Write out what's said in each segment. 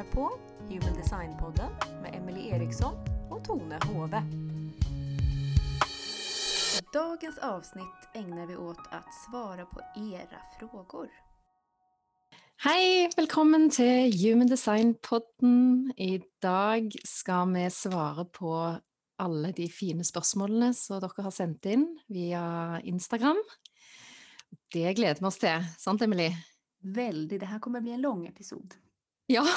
lyssnar på Human Design-podden med Emelie Eriksson och Tone Hove. I dagens avsnitt ägnar vi åt att svara på era frågor. Hei, velkommen til Human Design-podden. I dag skal vi svare på alle de fine spørsmålene som dere har sendt inn via Instagram. Det gleder vi oss til, sant Emily? Väldigt. Det här kommer bli en lång episod. Ja.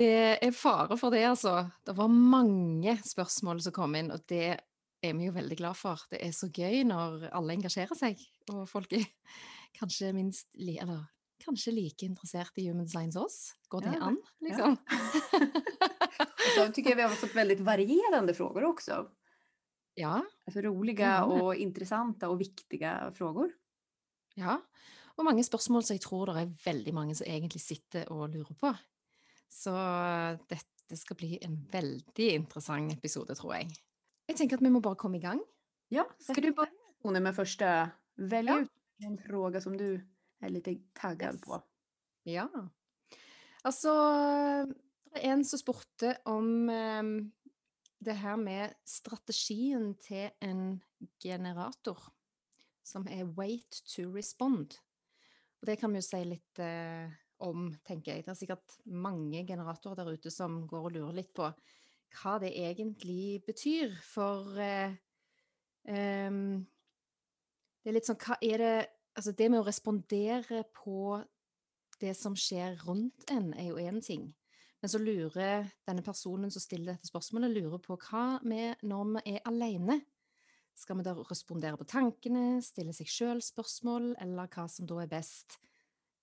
Det er fare for det, altså. Det var mange spørsmål som kom inn, og det er vi jo veldig glad for. Det er så gøy når alle engasjerer seg, og folk er kanskje minst eller kanskje like interessert i human som oss. Går det Ja, an, liksom? Jag tycker vi har fått väldigt varierande frågor också. Ja. Alltså roliga Ja. och intressanta och viktiga frågor. Ja, og mange spørsmål som jeg tror det er veldig mange som egentlig sitter og lurer på. Så dette skal bli en veldig interessant episode, tror jeg. Jeg tenker at vi må bare komme i gang. Ja, ska du börja med första? Välj Ja. ut en fråga som du är lite taggad Yes. på. Ja. Altså, en som spurte om eh, det her med strategien til en generator, som er wait to respond. Og det kan vi jo si litt eh, om, tenker jeg. Det er sikkert mange generatorer der ute som går og lurer litt på hva det egentlig betyr, for eh, em, det er litt sånn, hva er det Altså, det med å respondere på det som skjer rundt en, er jo én ting. Men så lurer denne personen som stiller dette spørsmålet, lurer på hva med når vi er alene? Skal vi da respondere på tankene, stille seg sjøl spørsmål, eller hva som da er best?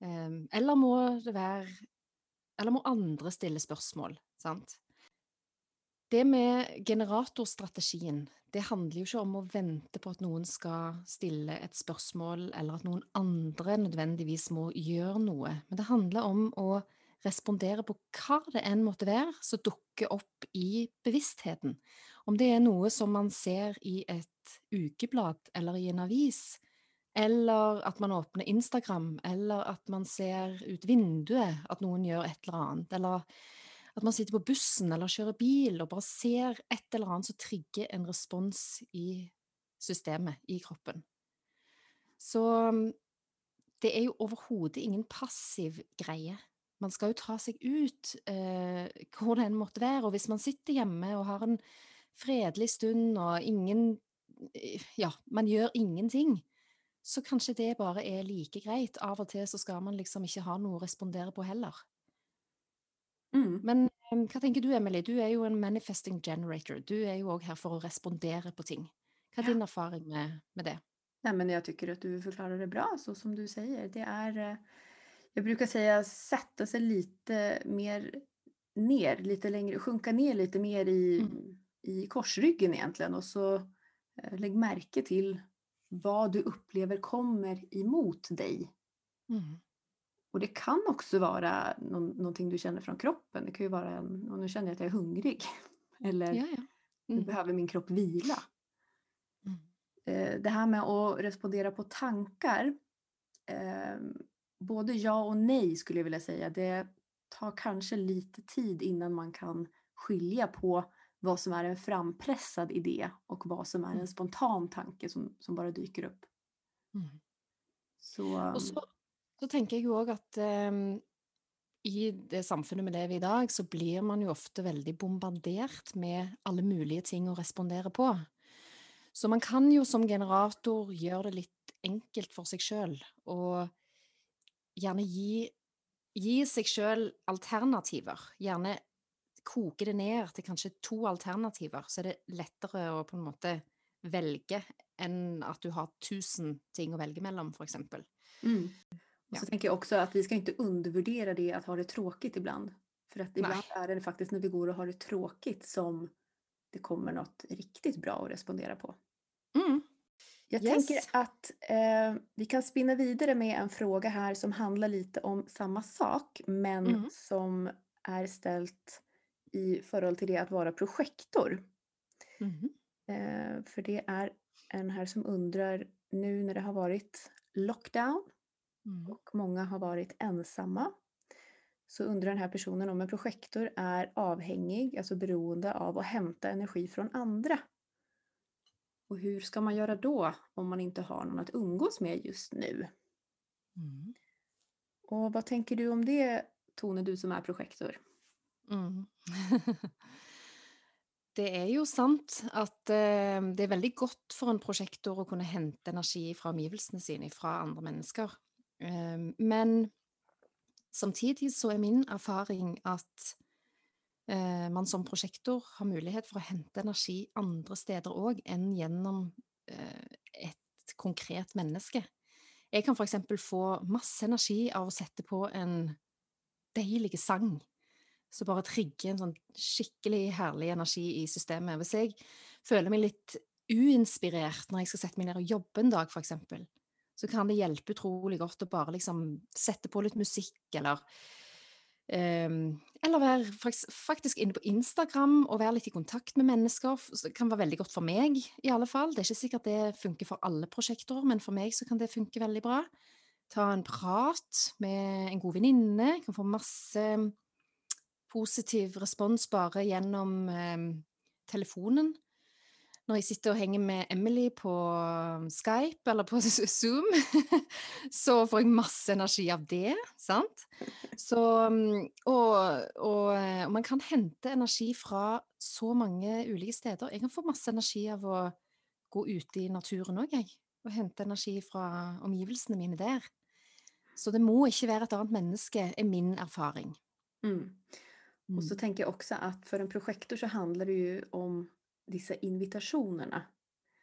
Ehm, eller må det være Eller må andre stille spørsmål, sant? Det med generatorstrategien, det handler jo ikke om å vente på at noen skal stille et spørsmål, eller at noen andre nødvendigvis må gjøre noe. Men det handler om å respondere på hva det enn måtte være som dukker opp i bevisstheten. Om det er noe som man ser i et ukeblad eller i en avis, eller at man åpner Instagram, eller at man ser ut vinduet at noen gjør et eller annet, eller at man sitter på bussen eller kjører bil og bare ser et eller annet som trigger en respons i systemet, i kroppen. Så mm, det er jo overhodet ingen passiv greie. Man skal jo ta seg ut eh, hvor det enn måtte være, og hvis man sitter hjemme og har en fredelig stund og ingen Ja, man gjør ingenting, så kanskje det bare er like greit. Av og til så skal man liksom ikke ha noe å respondere på heller. Mm. Men hva tenker du, Emily? Du er jo en manifesting generator. Du er jo òg her for å respondere på ting. Hva er Ja. din erfaring med, med det? Nej, men jag tycker att du förklarar det bra, så som du säger. Det är, eh, jag brukar säga sätta sig lite mer ner, lite längre, sjunka ner lite mer i, Mm. i korsryggen egentligen och så lägg märke till vad du upplever kommer emot dig. Mm. Och det kan också vara någon, någonting du känner från kroppen. Det kan ju vara en, och nu känner jag att jag är hungrig. Eller Ja, ja. nu Mm. behöver min kropp vila. Mm. Eh, det här med att respondera på tankar. Eh, både ja och nej skulle jag vilja säga. Det tar kanske lite tid innan man kan skilja på vad som är en frampressad idé och vad som är Mm. en spontan tanke som, som bara dyker upp. Mm. Så, Og så, så tenker jeg jo òg at em, i det samfunnet vi lever i i dag, så blir man jo ofte veldig bombardert med alle mulige ting å respondere på. Så man kan jo som generator gjøre det litt enkelt for seg sjøl, og gjerne gi, gi seg sjøl alternativer. Gjerne koke det ned til kanskje to alternativer, så er det lettere å på en måte velge enn at du har tusen ting å velge mellom, for eksempel. mm. och Ja. så tänker jag också att vi ska inte undervärdera det att ha det tråkigt ibland. För att ibland är det faktiskt när vi går och har det tråkigt som det kommer något riktigt bra att respondera på. Mm. Jag Yes. tänker att eh, vi kan spinna vidare med en fråga här som handlar lite om samma sak men Mm. som är ställt i förhållande till det att vara projektor. Eh, för det är en här som undrar nu när det har varit lockdown Mm. och många har varit ensamma. så undrar den här personen om en projektor är avhängig, alltså beroende av att hämta energi från andra. Och hur ska man göra då om man inte har någon att umgås med just nu? Mm. Och vad tänker du om det, Tone, du som är projektor? Mm. det er jo sant at eh, det er veldig godt for en prosjektor å kunne hente energi fra omgivelsene sine, fra andre mennesker. Eh, men samtidig så er min erfaring at eh, man som prosjektor har mulighet for å hente energi andre steder òg enn gjennom eh, et konkret menneske. Jeg kan f.eks. få masse energi av å sette på en deilig sang som bare trigger en sånn skikkelig herlig energi i systemet. Hvis jeg føler meg litt uinspirert når jeg skal sette meg ned og jobbe en dag, f.eks., så kan det hjelpe utrolig godt å bare liksom sette på litt musikk, eller um, Eller være faktisk inne på Instagram og være litt i kontakt med mennesker. Det kan være veldig godt for meg, i alle fall. Det er ikke sikkert det funker for alle prosjekter, men for meg så kan det funke veldig bra. Ta en prat med en god venninne. Kan få masse positiv respons bare gjennom eh, telefonen. Når jeg sitter og henger med Emily på ehm, Skype eller på Zoom, så får jeg masse energi av det, sant? Så, ehm, og, og, eh, og, man kan hente energi fra så mange ulike steder. Jeg kan få masse energi av å gå ute i naturen òg, jeg. Og hente energi fra omgivelsene mine der. Så det må ikke være et annet menneske, er min erfaring. Mm. Och så tänker jag också att för en projektor så handlar det ju om dessa invitationerna.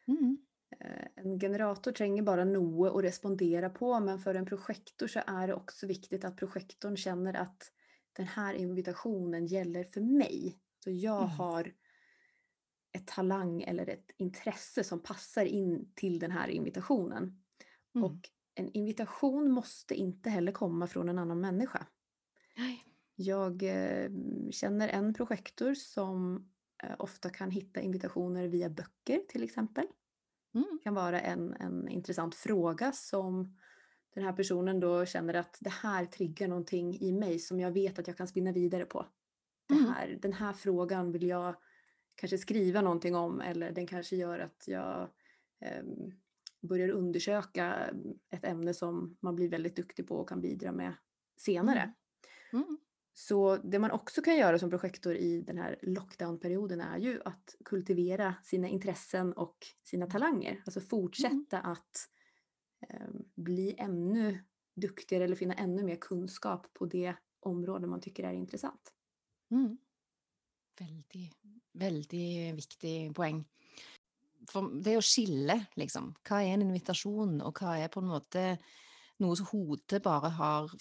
Mm. Eh, en generator tränger bara noe att respondera på men för en projektor så är det också viktigt att projektorn känner att den här invitationen gäller för mig. Så jag Mm. har ett talang eller ett intresse som passar in till den här invitationen. Mm. Och en invitation måste inte heller komma från en annan människa. Nei. Jag eh, känner en projektor som eh, ofta kan hitta invitationer via böcker till exempel. Mm. Det kan vara en, en intressant fråga som den här personen då känner att det här triggar någonting i mig som jag vet att jag kan spinna vidare på. Mm. här, den här frågan vill jag kanske skriva någonting om eller den kanske gör att jag ehm, börjar undersöka ett ämne som man blir väldigt duktig på och kan bidra med senare. Mm. Mm. Så det man också kan göra som projektor i den här lockdownperioden är ju att kultivera sina intressen och sina talanger. Alltså fortsätta att eh, bli ännu duktigare eller finna ännu mer kunskap på det område man tycker är intressant. Mm. Veldig, veldig viktig poeng. For det å skille, liksom. Hva er en invitasjon, og hva er på en måte noe som hodet bare har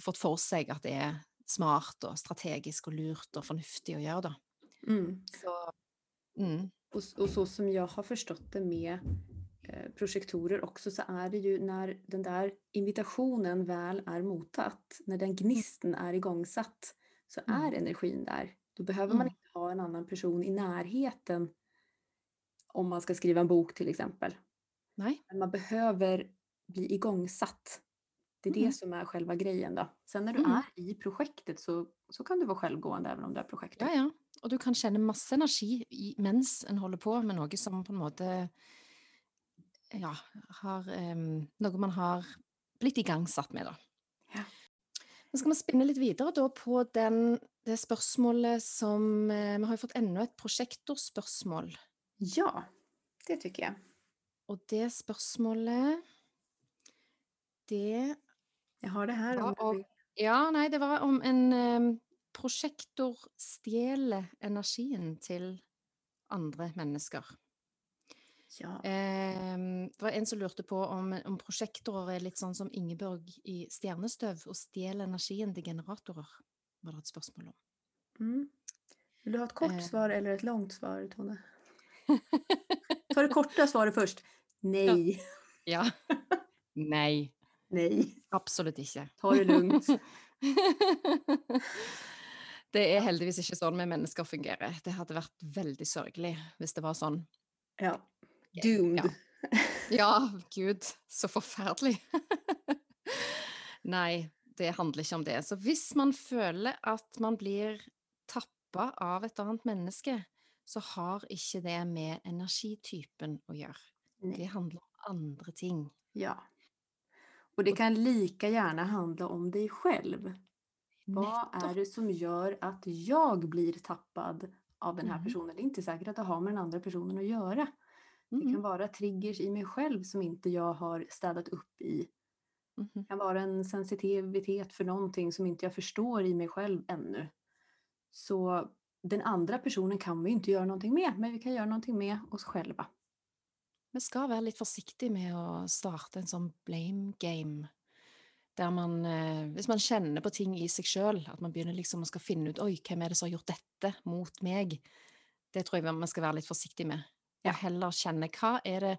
fått for seg at det er smart og strategisk og lurt og fornuftig å gjøre, da. Mm. Så mm. Och, och så som jag har förstått det med eh, projektorer också så är det ju när den där invitationen väl är mottatt, när den gnisten är igångsatt så Mm. är energin där. Då behöver man Mm. inte ha en annan person i närheten om man ska skriva en bok till exempel. Men man behöver bli igångsatt. Det är det Mm. som är själva grejen då. Sen när du Mm. är i projektet så, så kan du vara självgående även om du är projektor. Ja, ja. Og du kan kjenne masse energi mens en holder på med noe som på en måte Ja, har em, Noe man har blitt igangsatt med, da. Ja. Nå skal vi spinne litt videre da på den, det spørsmålet som eh, Vi har fått enda et prosjektorspørsmål. Ja, det tycker jag. Og det spørsmålet Det Jag har det här. Ja, om och-. Ja, nei, det var om en em, prosjektor stjeler energien til andre mennesker. Ja. Ehm, det var en som lurte på om, om prosjektorer er litt sånn som Ingeborg i Stjernestøv, og stjeler energien til generatorer, var det et spørsmål om. Mm. Vill du ha ett kort Eh. svar eller ett långt svar, Tone? Ta det korta svaret först. Nej, Ja. Nei, nej. Absolutt ikke. Ta det lugnt. Det er heldigvis ikke sånn vi mennesker fungerer. Det hadde vært veldig sørgelig hvis det var sånn. Ja. Doomed. Ja. Ja, gud, så forferdelig. Nei, det handler ikke om det. Så hvis man føler at man blir tappa av et annet menneske, så har ikke det med energitypen å gjøre. Nej. Det handler om andre ting. Ja. Och det kan lika gärna handla om dig själv. Vad är det som gör att jag blir tappad av den här Mhm. personen? Det är inte säkert att det har med den andra personen att göra. Det kan vara triggers i mig själv som inte jag har städat upp i. Det kan vara en sensitivitet för någonting som inte jag förstår i mig själv ännu. Så den andra personen kan vi inte göra någonting med, men vi kan göra någonting med oss själva. Vi skal være litt forsiktige med å starte en sånn blame game. Der man, eh, hvis man kjenner på ting i seg sjøl, at man begynner liksom å skal finne ut Oi, hvem er det som har gjort dette mot meg? Det tror jeg man skal være litt forsiktig med. Ja. Og heller kjenne hva er det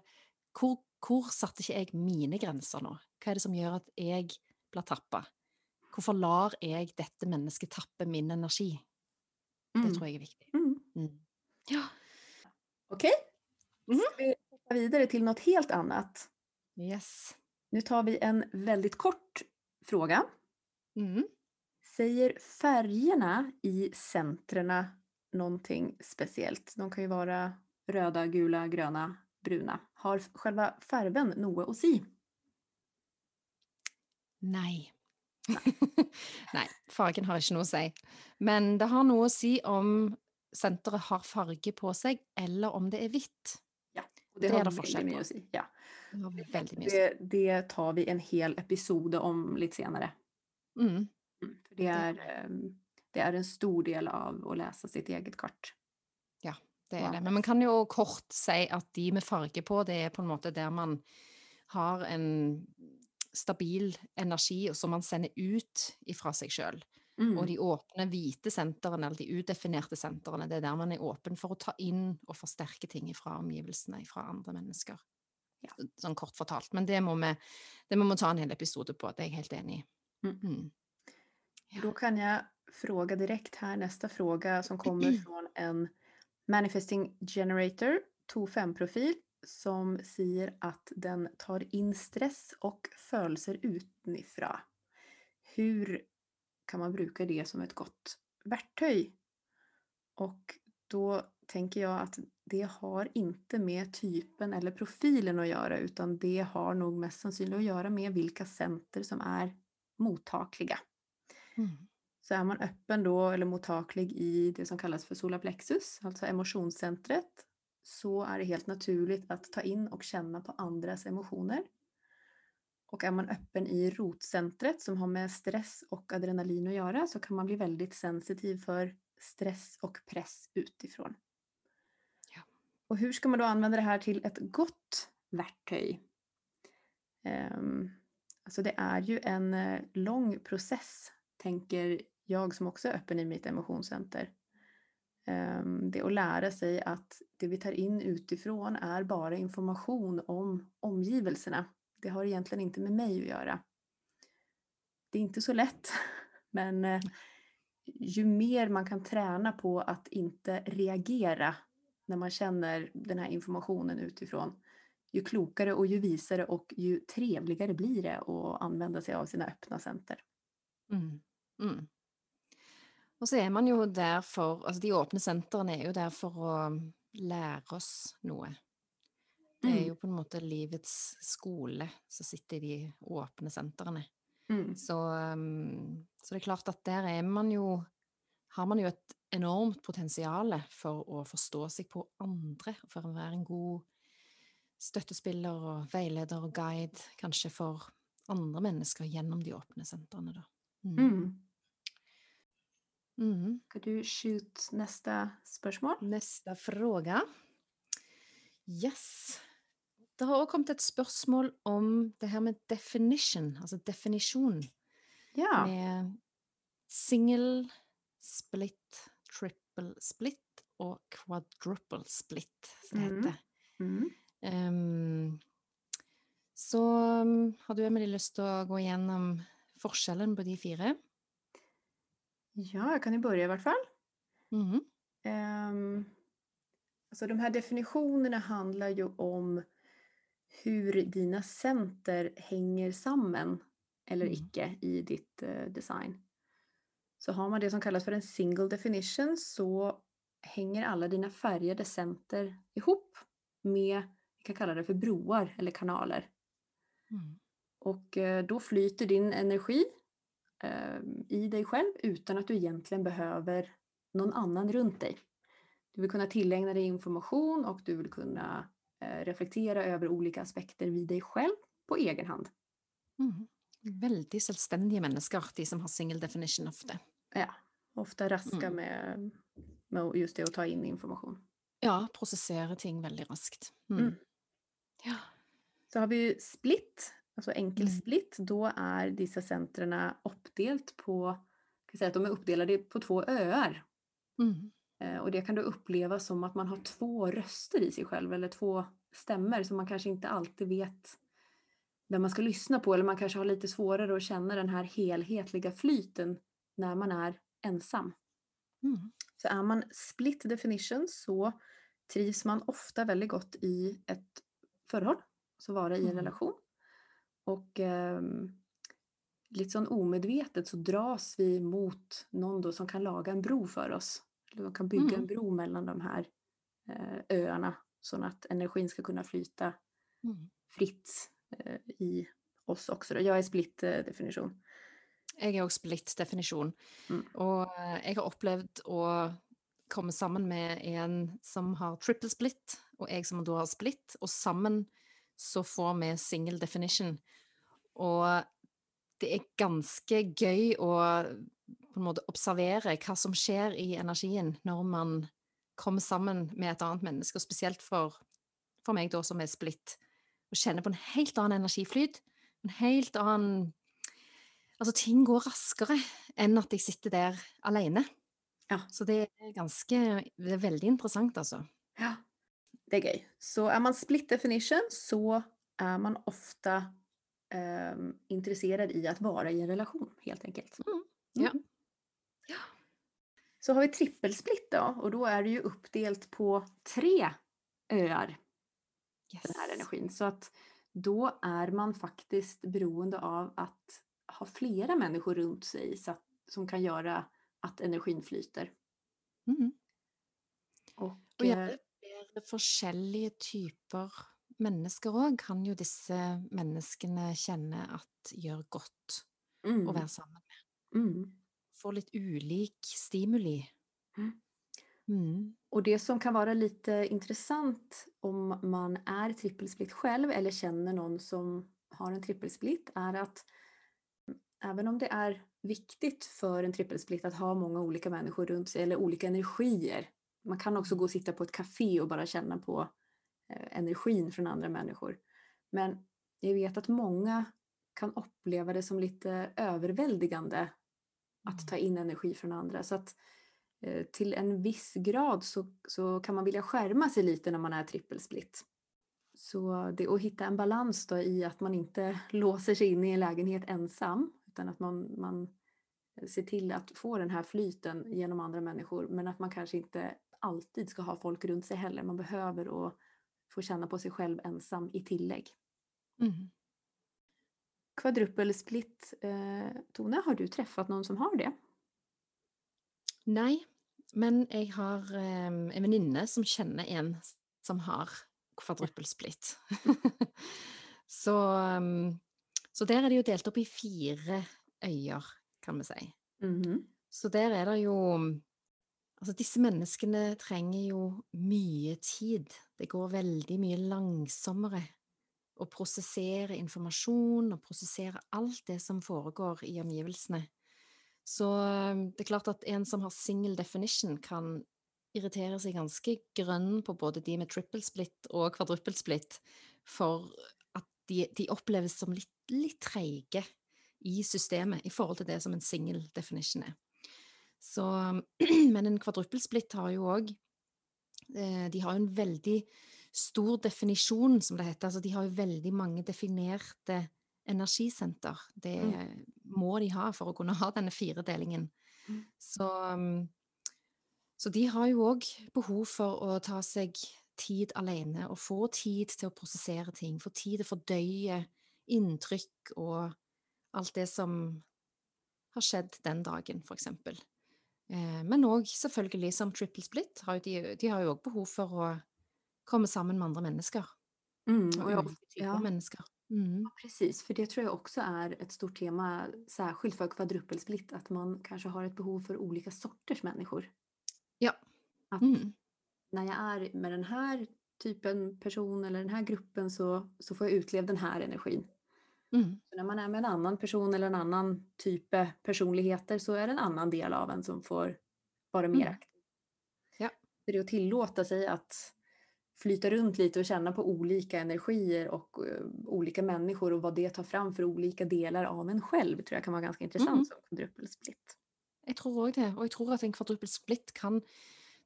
hvor, hvor satte ikke jeg mine grenser nå? Hva er det som gjør at jeg blir tappa? Hvorfor lar jeg dette mennesket tappe min energi? Det Mm. tror jeg er viktig. Mm. Mm. Ja. Okej? Mhm. Ska vi vidare till något helt annat? Yes. Nu tar vi en väldigt kort fråga. Mm. Säger färgerna i centrerna någonting speciellt? De kan ju vara röda, gula, gröna, bruna. Har själva färgen något att si? Nei. Nei, fargen har ikke noe å si. Men det har noe å si om senteret har farge på seg, eller om det er hvitt. Det, är har forskjell på. att si. Ja. Det. Det, det tar vi en hel episod om lite senare. Mm. Mm, För det, är, ehm, det är en stor del av att läsa sitt eget kart. Det er Wow. det. Men man kan jo kort si at de med farge på, det er på en måte der man har en stabil energi som man sender ut ifra seg sjøl. Mm. Og de åpne, hvite sentrene, eller de utdefinerte sentrene, det er der man er åpen for å ta inn og forsterke ting fra omgivelsene, fra andre mennesker. Ja. Sånn kort fortalt. Men det må vi, det må vi ta en hel episode på, det er jeg helt enig i. Mm. Mm. Ja. Då kan jag fråga direkt här nästa fråga som kommer från en Manifesting Generator 2.5-profil som säger att den tar in stress och födelser utifrån. Hur kan man bruka det som ett gott verktyg? Och då tänker jag att det har inte med typen eller profilen att göra utan det har nog mest sannolikt att göra med vilka center som är mottagliga. Mm. Så är man öppen då eller mottaglig i det som kallas för solarplexus, alltså emotionscentret, så är det helt naturligt att ta in och känna på andras emotioner. Och är man öppen i rotcentret som har med stress och adrenalin att göra så kan man bli väldigt sensitiv för stress och press utifrån. Ja. Och hur ska man då använda det här till ett gott verktyg? Ehm, alltså det är ju en eh, lång process, tänker jag som också är öppen i mitt emotionscenter. Ehm, det att lära sig att det vi tar in utifrån är bara information om omgivelserna. Det har egentligen inte med mig att göra. Det är inte så lätt, men eh, ju mer man kan träna på att inte reagera när man känner den här informationen utifrån, ju klokare och ju visare och ju trevligare blir det att använda sig av sina öppna center. Mm. Mm. Och så är man ju där för, alltså de öppna centren är ju där för att mm, lära oss något. Det er Mm. jo på en måte livets skole som sitter i de åpne sentrene. Mm. Så, um, så det er klart at der er man jo Har man jo et enormt potensial for å forstå seg på andre, for å være en god støttespiller og veileder og guide, kanskje for andre mennesker gjennom de åpne sentrene, da. Mm. Mm. Mm. Ska du shoot nästa spörsmål? Neste fråga. Yes. Det har også kommet et spørsmål om det her med definition, altså definisjon, Ja. med single, split, triple split og quadruple split, som det Mm. heter. Mm. Så um, har du Emily lyst til å gå igjennom forskjellen på de fire? ja, jag kan ju börja i vart fall. Mhm. Ehm, alltså de här definitionerna handlar ju om hur dina center hänger samman eller Mm. icke i ditt eh, design. Så har man det som kallas för en single definition så hänger alla dina färgade center ihop med, vi kan kalla det för broar eller kanaler. Mm. Och eh, då flyter din energi eh, i dig själv utan att du egentligen behöver någon annan runt dig. Du vill kunna tillägna dig information och du vill kunna reflektera över olika aspekter vid dig själv på egen hand. Mm. Veldig selvstendige mennesker, de som har single definition ofte. Ja, ofta raska Mm. med, med just det att ta in information. Ja, prosessere ting veldig raskt. Mm. Mm. Ja. Så har vi split, alltså enkel Mm. split, då är dessa centrerna uppdelt på, kan säga att de är uppdelade på två öar. Mm. Eh, Och det kan du uppleva som att man har två röster i sig själv eller två stämmer som man kanske inte alltid vet vem man ska lyssna på eller man kanske har lite svårare att känna den här helhetliga flyten när man är ensam. Mm. Så är man split definition så trivs man ofta väldigt gott i ett förhåll, så vara i en Mm. relation. Och ehm, lite sån omedvetet så dras vi mot någon då som kan laga en bro för oss. De kan bygga Mm. en bro mellan de här eh, öarna så att energin ska kunna flyta Mm. fritt eh, i oss också. Då. Jag är split eh, definition. Jeg er òg split definisjon. Mm. Og eh, jeg har opplevd å komme sammen med en som har triple split, og jeg som da har split, og sammen så får vi single definition. Og det er ganske gøy å på en måte observere hva som skjer i energien når man kommer sammen med et annet menneske, og spesielt for, for meg da som er split, og kjenner på en helt annen energiflyt, en helt annen Altså, ting går raskere enn at jeg sitter der alene. Ja. Så det er ganske Det er veldig interessant, altså. Ja, det är gøy. Så är man split definition så är man ofta ehm, intresserad i att vara i en relation helt enkelt. Mm. Mm. Ja. Så har vi trippelsplit då och då är det ju uppdelt på tre öar den här Yes. energin. Så att då är man faktiskt beroende av att ha flera människor runt sig så att, som kan göra att energin flyter. Mhm. Och, Og eh, gjerne flere forskjellige typer mennesker òg kan jo disse menneskene kjenne at gjør godt å mm, være sammen med. mm. Får litt ulik stimuli. Mm. Mm. Och det som kan vara lite intressant om man är trippelsplit själv eller känner någon som har en trippelsplit är att även om det är viktigt för en trippelsplit att ha många olika människor runt sig eller olika energier. Man kan också gå och sitta på ett café och bara känna på eh, energin från andra människor. Men jag vet att många kan uppleva det som lite överväldigande att ta in energi från andra. Så att eh, till en viss grad så, så kan man vilja skärma sig lite när man är trippelsplit. Så det att hitta en balans då i att man inte låser sig in i en lägenhet ensam utan att man, man ser till att få den här flyten genom andra människor men att man kanske inte alltid ska ha folk runt sig heller. Man behöver att få känna på sig själv ensam i tillägg. Mm. Kvadruppelsplit, eh, Tone, har du träffat någon som har det? Nei, men jeg har eh, en venninne som kjenner en som har kvadruppelsplit. så, um, så der er det jo delt opp i fire øyer, kan vi si. Mhm. Så der er det jo Altså, disse menneskene trenger jo mye tid. Det går veldig mye langsommere å prosessere informasjon og prosessere alt det som foregår i omgivelsene. Så um, det er klart at en som har single definition, kan irritere seg ganske grønn på både de med triple split og quadruple split, for at de, de oppleves som litt, litt treige i systemet i forhold til det som en single definition er. Så, um, men en kvadruppelsplit har jo òg eh, De har jo en veldig stor definisjon, som det heter. Altså de har jo veldig mange definerte energisenter. Det må de ha for å kunne ha denne firedelingen. Mm. Så, um, så de har jo òg behov for å ta seg tid alene og få tid til å prosessere ting. Få tid til å fordøye inntrykk og alt det som har skjedd den dagen, eksempel. Eh, men òg selvfølgelig som triple split, de har jo òg behov for å komme sammen med andra mennesker. Mm, Och och typer ja. människor. Mm. Ja, precis. För det tror jag också är ett stort tema, särskilt för kvadruppelsplit, att man kanske har ett behov för olika sorters människor. Ja. Att Mm. när jag är med den här typen person eller den här gruppen så, så får jag utleva den här energin. Mm. När man är med en annan person eller en annan typ av personligheter så är det en annan del av en som får vara mer Mm. aktiv. Ja. Så det är att tillåta sig att flyta runt lite och känna på olika energier och eh, olika människor och vad det tar fram för olika delar av en själv tror jag kan vara ganska intressant Mhm. som kvadruppelsplit. Jeg tror òg det. Og jeg tror at en kvadruppel split kan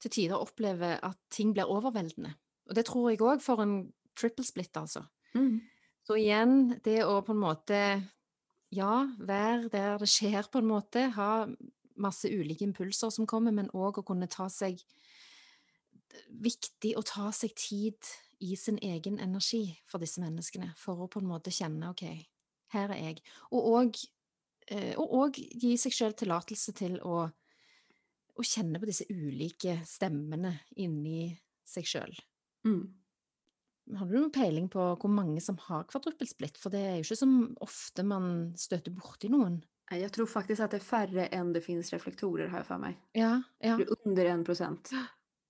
til tider oppleve at ting blir overveldende. Og det tror jeg òg for en triple split, altså. Mm. Så igjen, det å på en måte Ja, være der det skjer, på en måte. Ha masse ulike impulser som kommer, men òg å kunne ta seg Viktig å ta seg tid i sin egen energi for disse menneskene, for å på en måte kjenne OK, her er jeg. Og òg eh, og òg gi seg sjøl tillatelse til å, å kjenne på disse ulike stemmene inni seg sjøl. Mm. Har du noen peiling på hvor mange som har kvadruppelsplitt? For det er jo ikke så ofte man støter borti noen. Jag tror faktiskt att det är färre än det finns reflektorer här för mig. Ja, ja, under en procent.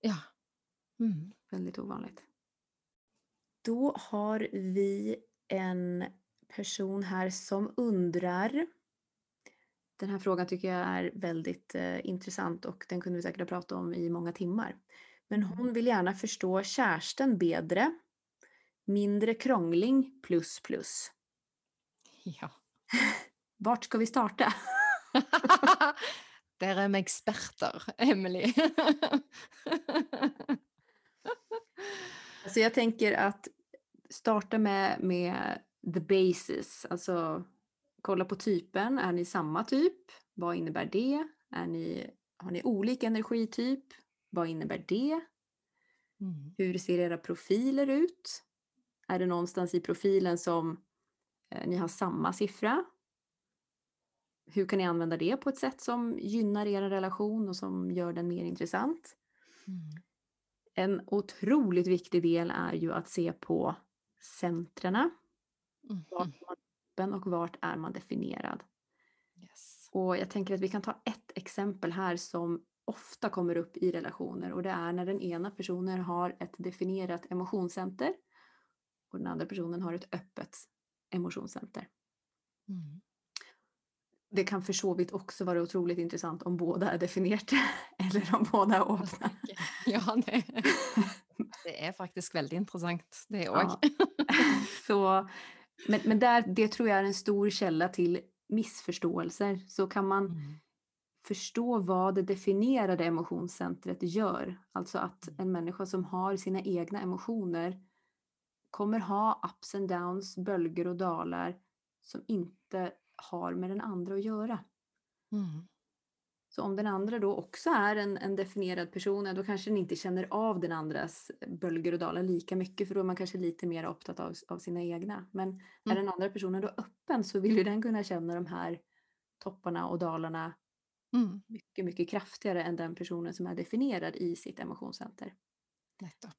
ja. Mm. Väldigt ovanligt. Då har vi en person här som undrar. Den här frågan tycker jag är väldigt eh, intressant och den kunde vi säkert ha pratat om i många timmar. Men hon vill gärna förstå kärsten bättre. Mindre krångling plus plus. Ja. Vart ska vi starta? Der er vi eksperter, Emily. Alltså jag tänker att starta med, med the basis, alltså kolla på typen. Är ni samma typ? Vad innebär det? Är ni, har ni olika energityp? Vad innebär det? Mm. Hur ser era profiler ut? Är det någonstans i profilen som eh, ni har samma siffra? Hur kan ni använda det på ett sätt som gynnar er relation och som gör den mer intressant? Mm. En otroligt viktig del är ju att se på centrarna. Vart Mhm. är man öppen och vart är man definierad? Yes. Och jag tänker att vi kan ta ett exempel här som ofta kommer upp i relationer och det är när den ena personen har ett definierat emotionscenter och den andra personen har ett öppet emotionscenter. Mm. Det kan för så vitt också vara otroligt intressant om båda är definierade eller om båda är öppna. Ja, det, det er faktisk veldig interessant, det òg. Ja. Så, men men där, det tror jag är en stor källa till missförståelser. Så kan man Mm. förstå vad det definierade emotionscentret gör. Alltså att en människa som har sina egna emotioner kommer ha ups and downs, bölger och dalar som inte har med den andra att göra. Mm. Så om den andra då också är en, en definierad person, då kanske den inte känner av den andras bölger och dalar lika mycket för då är man kanske lite mer upptatt av, av sina egna. Men är Mm. den andra personen då öppen så vill ju den kunna känna de här topparna och dalarna Mm. mycket, mycket kraftigare än den personen som är definierad i sitt emotionscenter. Nettopp.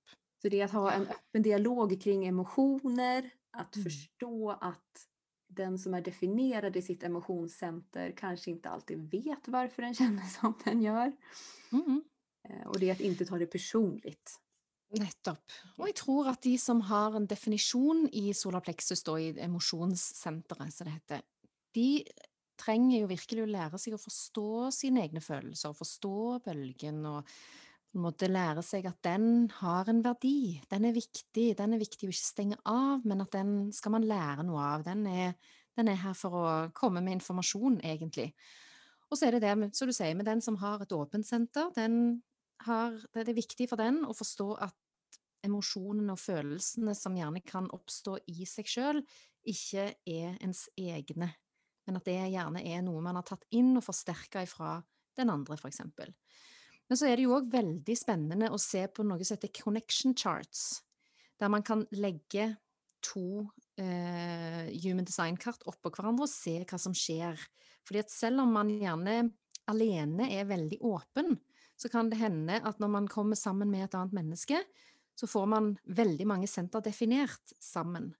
Så det är att ha en öppen dialog kring emotioner, att Mm. förstå att den som är definierad i sitt emotionscenter kanske inte alltid vet varför den känner som den gör. Mm. Eh, Och det är att inte ta det personligt. Nettopp. Og jeg tror at de som har en definisjon i solar plexus, da, i emosjonssenteret, som det heter, de trenger jo virkelig å lære seg å forstå sine egne følelser, forstå bølgen en måte lære seg at den har en verdi. Den er viktig. Den er viktig å ikke stenge av, men at den skal man lære noe av. Den er, den er her for å komme med informasjon, egentlig. Og så er det det, med- som du sier, med den som har et åpent senter, den har, det er viktig for den å forstå at emosjonene og følelsene som gjerne kan oppstå i seg sjøl, ikke er ens egne, men at det gjerne er noe man har tatt inn og forsterka ifra den andre, for. Men så er det jo òg veldig spennende å se på noe som heter connection charts, der man kan legge to eh, human design-kart oppå hverandre og se hva som skjer. Fordi at selv om man gjerne alene er veldig åpen, så kan det hende at når man kommer sammen med et annet menneske, så får man veldig mange senter definert sammen.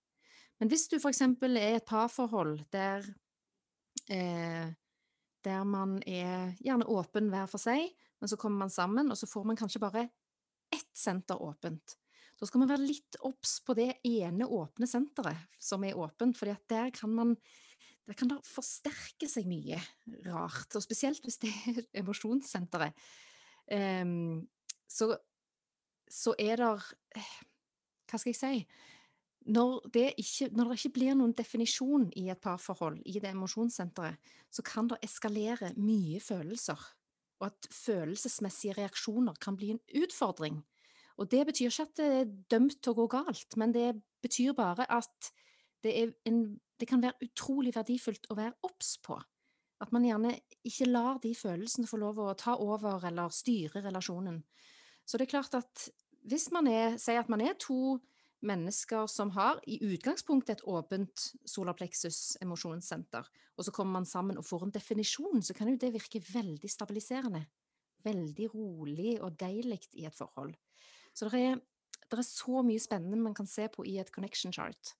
Men hvis du f.eks. er i et parforhold der, eh, der man er gjerne åpen hver for seg, men så kommer man sammen, och så får man kanske bara ett senter åpent. Då ska man vara lite obs på det ene åpne senteret som är åpent, För där kan man där kan det forsterke seg mye rart, och speciellt om det är emosjonssenteret. Um, så, så är det Hva skal jeg si? Når det, ikke, når det ikke blir noen definisjon i et parforhold, i det emosjonssenteret, så kan det eskalere mye følelser, og at følelsesmessige reaksjoner kan bli en utfordring. Og det betyr ikke at det er dømt til å gå galt, men det betyr bare at det, en, det kan være utrolig verdifullt å være obs på. At man gjerne ikke lar de følelsene få lov å ta over eller styre relasjonen. Så det er klart at hvis man er, sier at man er to mennesker som har i utgangspunktet et åpent solarplexus emosjonssenter, og så kommer man sammen og får en definisjon, så kan jo det virke veldig stabiliserende. Veldig rolig og deilig i et forhold. Så det er, det er så mye spennende man kan se på i et connection chart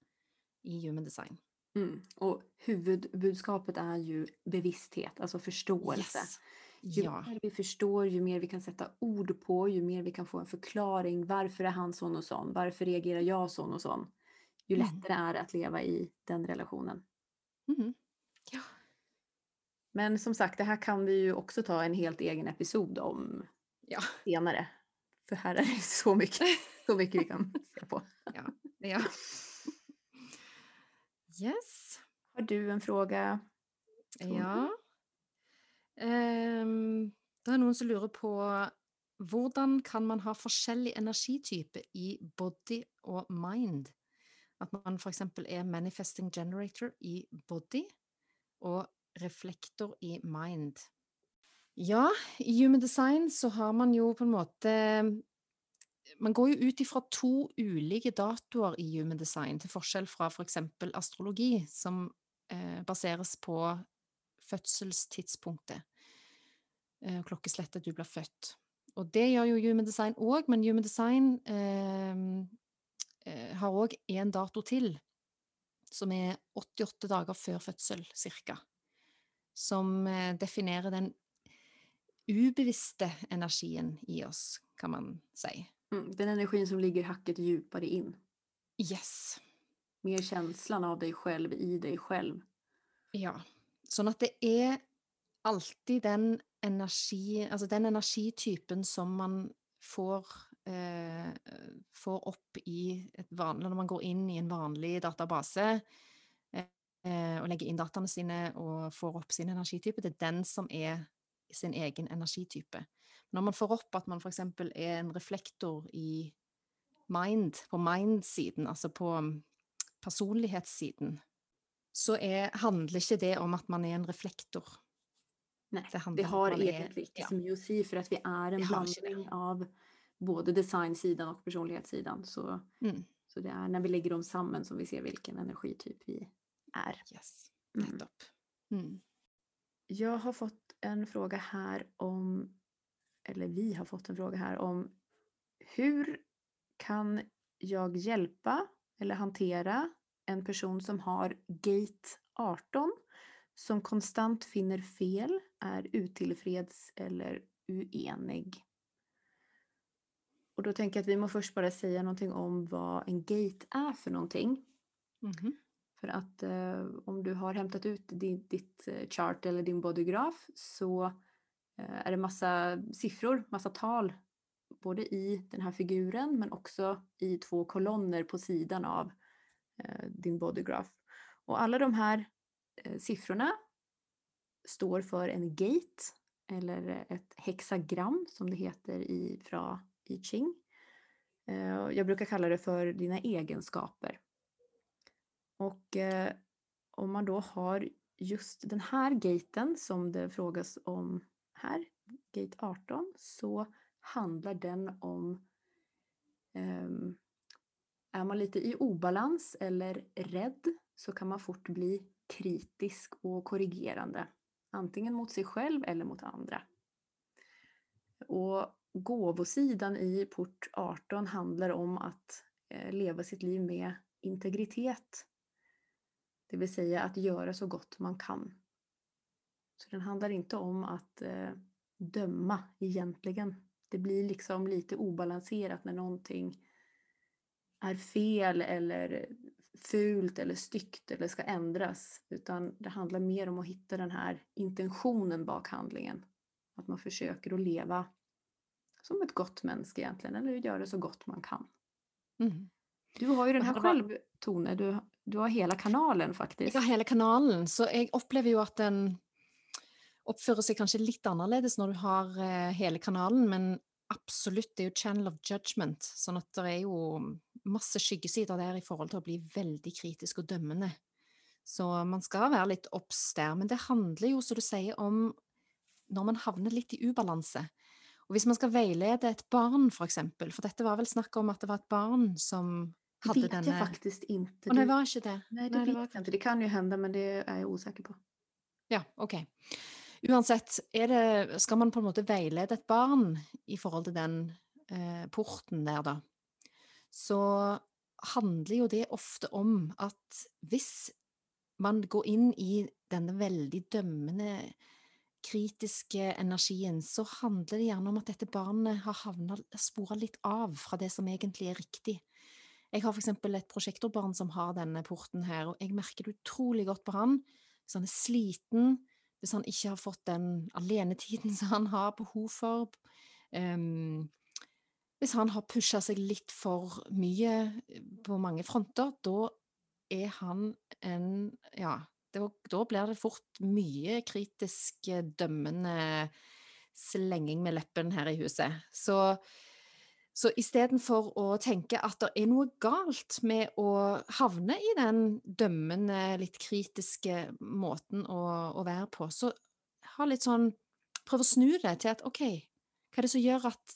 i human design. Mm. Och huvudbudskapet är ju bevissthet, alltså förståelse. Yes. Ju Ja. mer vi förstår, ju mer vi kan sätta ord på, ju mer vi kan få en förklaring. Varför är han sån och sån? Varför reagerar jag sån och sån? Ju Mm. lättare är det att leva i den relationen. Mhm. Ja. Men som sagt, det här kan vi ju också ta en helt egen episod om Ja. senare. För här är det så mycket, så mycket vi kan se på. ja. Yes. Har du en fråga? Ja. Ehm, det er noen som lurer på hvordan kan man ha forskjellig energitype i body og mind? At man f.eks. er manifesting generator i body og reflektor i mind. Ja, i human design så har man jo på en måte Man går jo ut ifra to ulike datoer i human design, til forskjell fra f.eks. astrologi, som eh, baseres på fødselstidspunktet. Eh, klokkeslettet du blir født. Og det gjør jo human design òg, men human design eh, eh, har òg én dato til, som er 88 dager før fødsel, cirka. Som eh, definerer den ubevisste energien i oss, kan man si. Mm, den energin som ligger hacket djupare in. Yes. Mer känslan av dig själv i dig själv. Ja. Sånn at det er alltid den energi, altså den energitypen som man får, eh, får opp i et vanlig Når man går inn i en vanlig database eh, og legger inn dataene sine og får opp sin energitype, det er den som er sin egen energitype. Når man får opp at man f.eks. er en reflektor i mind, på mind-siden, altså på mm, personlighetssiden, så er, handler ikke det om at man er en reflektor. Nej, Det det, att har är- egentligen inte ja. så mycket att säga för att vi är en blandning av både designsidan och personlighetssidan. Så, Mm. så det är när vi lägger dem samman som vi ser vilken energityp vi är. Yes, Mm. Mm. Jag har fått en fråga här om, eller vi har fått en fråga här om hur kan jag hjälpa eller hantera en person som har gate 18 som konstant finner fel, är utillfreds eller uenig. Och då tänker jag att vi må först bara säga någonting om vad en gate är för någonting. Mhm. För att eh, om du har hämtat ut din, ditt eh, chart eller din bodygraf så eh, är det massa siffror, massa tal både i den här figuren men också i två kolonner på sidan av Eh, din bodygraph. Och alla de här eh, siffrorna står för en gate eller eh, ett hexagram som det heter i, fra I Ching. Jag brukar kalla det för dina egenskaper. Och om man då har just den här gaten som det frågas om här, gate 18, så handlar den om um, är man lite i obalans eller rädd så kan man fort bli kritisk och korrigerande. Antingen mot sig själv eller mot andra. Och gåvosidan i port 18 handlar om att eh, leva sitt liv med integritet. Det vill säga att göra så gott man kan. Så den handlar inte om att eh, döma egentligen. Det blir liksom lite obalanserat när någonting är fel eller fult eller styggt eller ska ändras. Utan det handlar mer om att hitta den här intentionen bak handlingen. Att man försöker att leva som ett gott människa egentligen, eller göra så gott man kan. Mm. Du har ju den här själv, Tone. Du, du har hela kanalen faktiskt. Jag har hela kanalen, så jag upplever ju att den uppför sig kanske lite annorlunda när du har uh, hela kanalen, men absolut, det är ju channel of judgment, så att det är ju massa skyggesidor där i förhållande till att bli väldigt kritisk och dömande. Så man ska vara lite obs där, men det handlar ju, som du säger, om när man hamnar lite i obalans. Och om man ska vägleda ett barn, för exempel, för detta var väl snack om att det var ett barn som hade vet denna... jag faktiskt inte. Och det var inte det? Nej, det, Nej, det vet inte. Det kan ju hända, men det är jag osäker på. Ja. Okay. Uansett, det, skal man på en måte veilede et barn i forhold til den eh, porten der, da, så handler jo det ofte om at hvis man går inn i denne veldig dømmende kritiske energien, så handler det gjerne om at dette barnet har havna spora litt av fra det som egentlig er riktig. Jeg har for eksempel et prosjektorbarn som har denne porten her, og jeg merker det utrolig godt på han. Så han er sliten, hvis han ikke har fått den alenetiden som han har behov for. Um, ehm, hvis han har pusha seg litt for mye eh, på mange fronter, da er han en Ja, det, da blir det fort mye kritisk eh, dømmende slenging med leppen her i huset. Så så istedenfor å tenke at det er noe galt med å havne i den dømmende, litt kritiske måten å, å være på, så ha litt sånn Prøv å snu det til at OK, hva er det som gjør at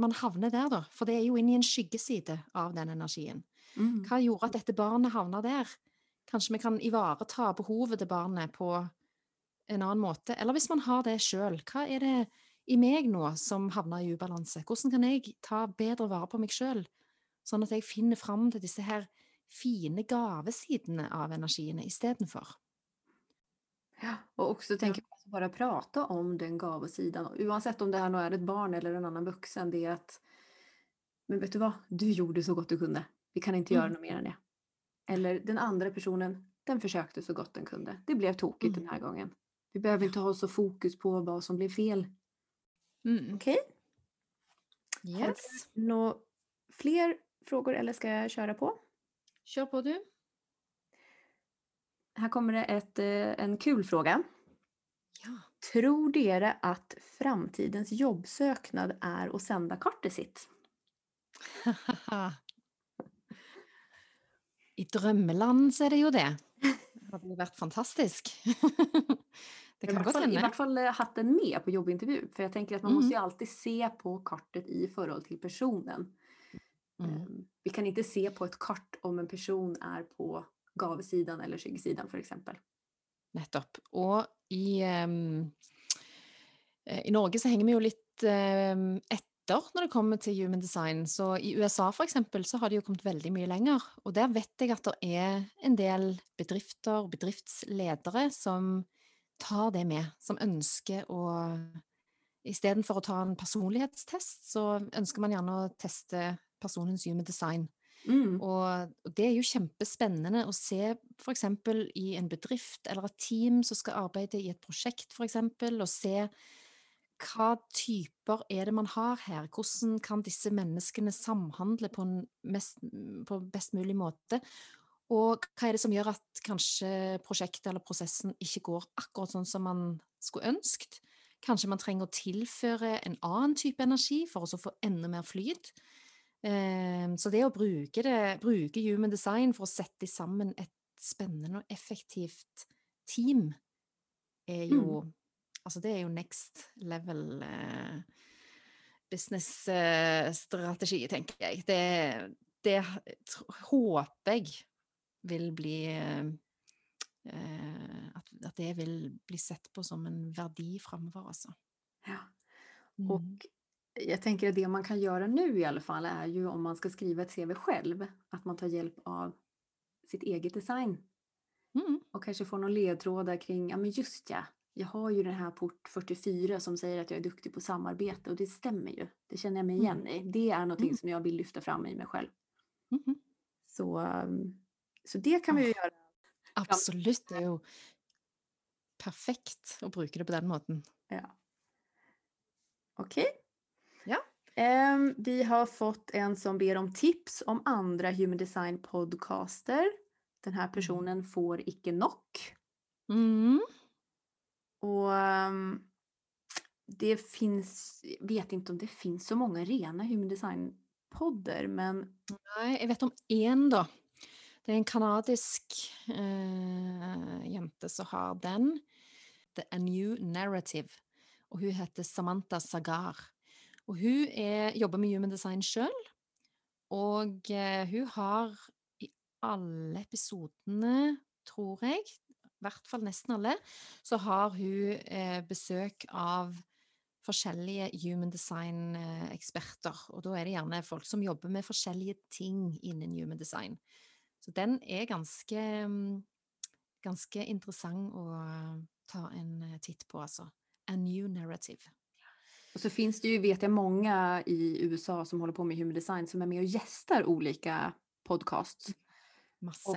man havner der, da? For det er jo inni en skyggeside av den energien. Mm. Hva gjorde at dette barnet havna der? Kanskje vi kan ivareta behovet til barnet på en annen måte? Eller hvis man har det sjøl, hva er det i meg nå som havner i ubalanse? Hvordan kan jeg ta bedre vare på meg sjøl, sånn at jeg finner fram til disse her fine gavesidene av energiene istedenfor? Ja, och också tänker jag bara prata om den gavesidan, oavsett om det här nu är ett barn eller en annan vuxen, det är att men vet du vad, du gjorde så gott du kunde. Vi kan inte mm. göra något mer än det. Eller den andra personen, den försökte så gott den kunde. Det blev tokigt mm. den här gången. Vi behöver inte ha så fokus på vad som blev fel. Mm. Okej. Okay. Yes. Några fler frågor eller ska jag köra på? Kör på du. Här kommer det ett, eh, en kul fråga. Ja. Tror dere att framtidens jobbsöknad är att sända kartet sitt? I drömmeland så är det ju det. Det hade varit fantastiskt. Det kan I, vart fall, I vart fall haft den med på jobbintervju. För jag tänker att man mm. måste ju alltid se på kartet i förhållande till personen. Mm. Ehm, vi kan inte se på ett kart om en person är på gavsidan eller skyggsidan, för exempel. Nettopp. Och i, um, i Norge så hänger vi ju lite um, efter när det kommer till human design. Så i USA för exempel så har det ju kommit väldigt mycket längre. Och där vet jag att det är en del bedrifter och bedriftsledare som tar det med, som önskar och istället Istedenfor å ta en personlighetstest, så önskar man gjerne å teste personens human design. Mm. Og det er jo kjempespennende å se f.eks. i en bedrift eller et team som skal arbeide i et prosjekt, f.eks., og se hva typer er det man har her? Hvordan kan disse menneskene samhandle på, mest, på best mulig måte? Og hva er det som gjør at kanskje prosjektet eller prosessen ikke går akkurat sånn som man skulle ønsket? Kanskje man trenger å tilføre en annen type energi for å få enda mer flyt. Ehm, så det å bruke, det, bruke human design for å sette sammen et spennende og effektivt team, er jo mm. Altså, det er jo next level eh, business-strategi, tenker jeg. Det, det håper jeg vil bli eh, eh, at, at det vil bli sett på som en verdi framover, alltså. Ja. Mm. Jag tänker att det man kan göra nu i alla fall är ju om man ska skriva ett CV själv, att man tar hjälp av sitt eget design Mm. och kanske får någon ledtrådar kring, ja men just ja, jag har ju den här port 44 som säger att jag är duktig på samarbete och det stämmer ju. Det känner jag mig igen i. Det är någonting Mm. som jag vill lyfta fram i mig själv. Mhm. Så, um, så det kan vi ju göra. Absolutt. Det er jo perfekt å bruke det på den måten. Ja. Okej. Ja. Ehm, vi har fått en som ber om tips om andra human design podcaster. Den här personen får icke knock. Mm. Och ehm, det finns, jag vet inte om det finns så många rena human design podder men Nei, jeg vet om én, da. Det er en kanadisk eh, jente som har den. The A New Narrative. Og hun heter Samantha Sagar. Og hun er, jobber med human design sjøl. Og eh, hun har i alle episodene, tror jeg, i hvert fall nesten alle, så har hun eh, besøk av forskjellige human design-eksperter. Eh, Og da er det gjerne folk som jobber med forskjellige ting innen human design. Så den er ganske, ganske interessant å eh, ta en eh, titt på, altså. A new narrative och så finns det ju, vet jag, många i USA som håller på med human design som är med och gästar olika podcasts. Masse. Och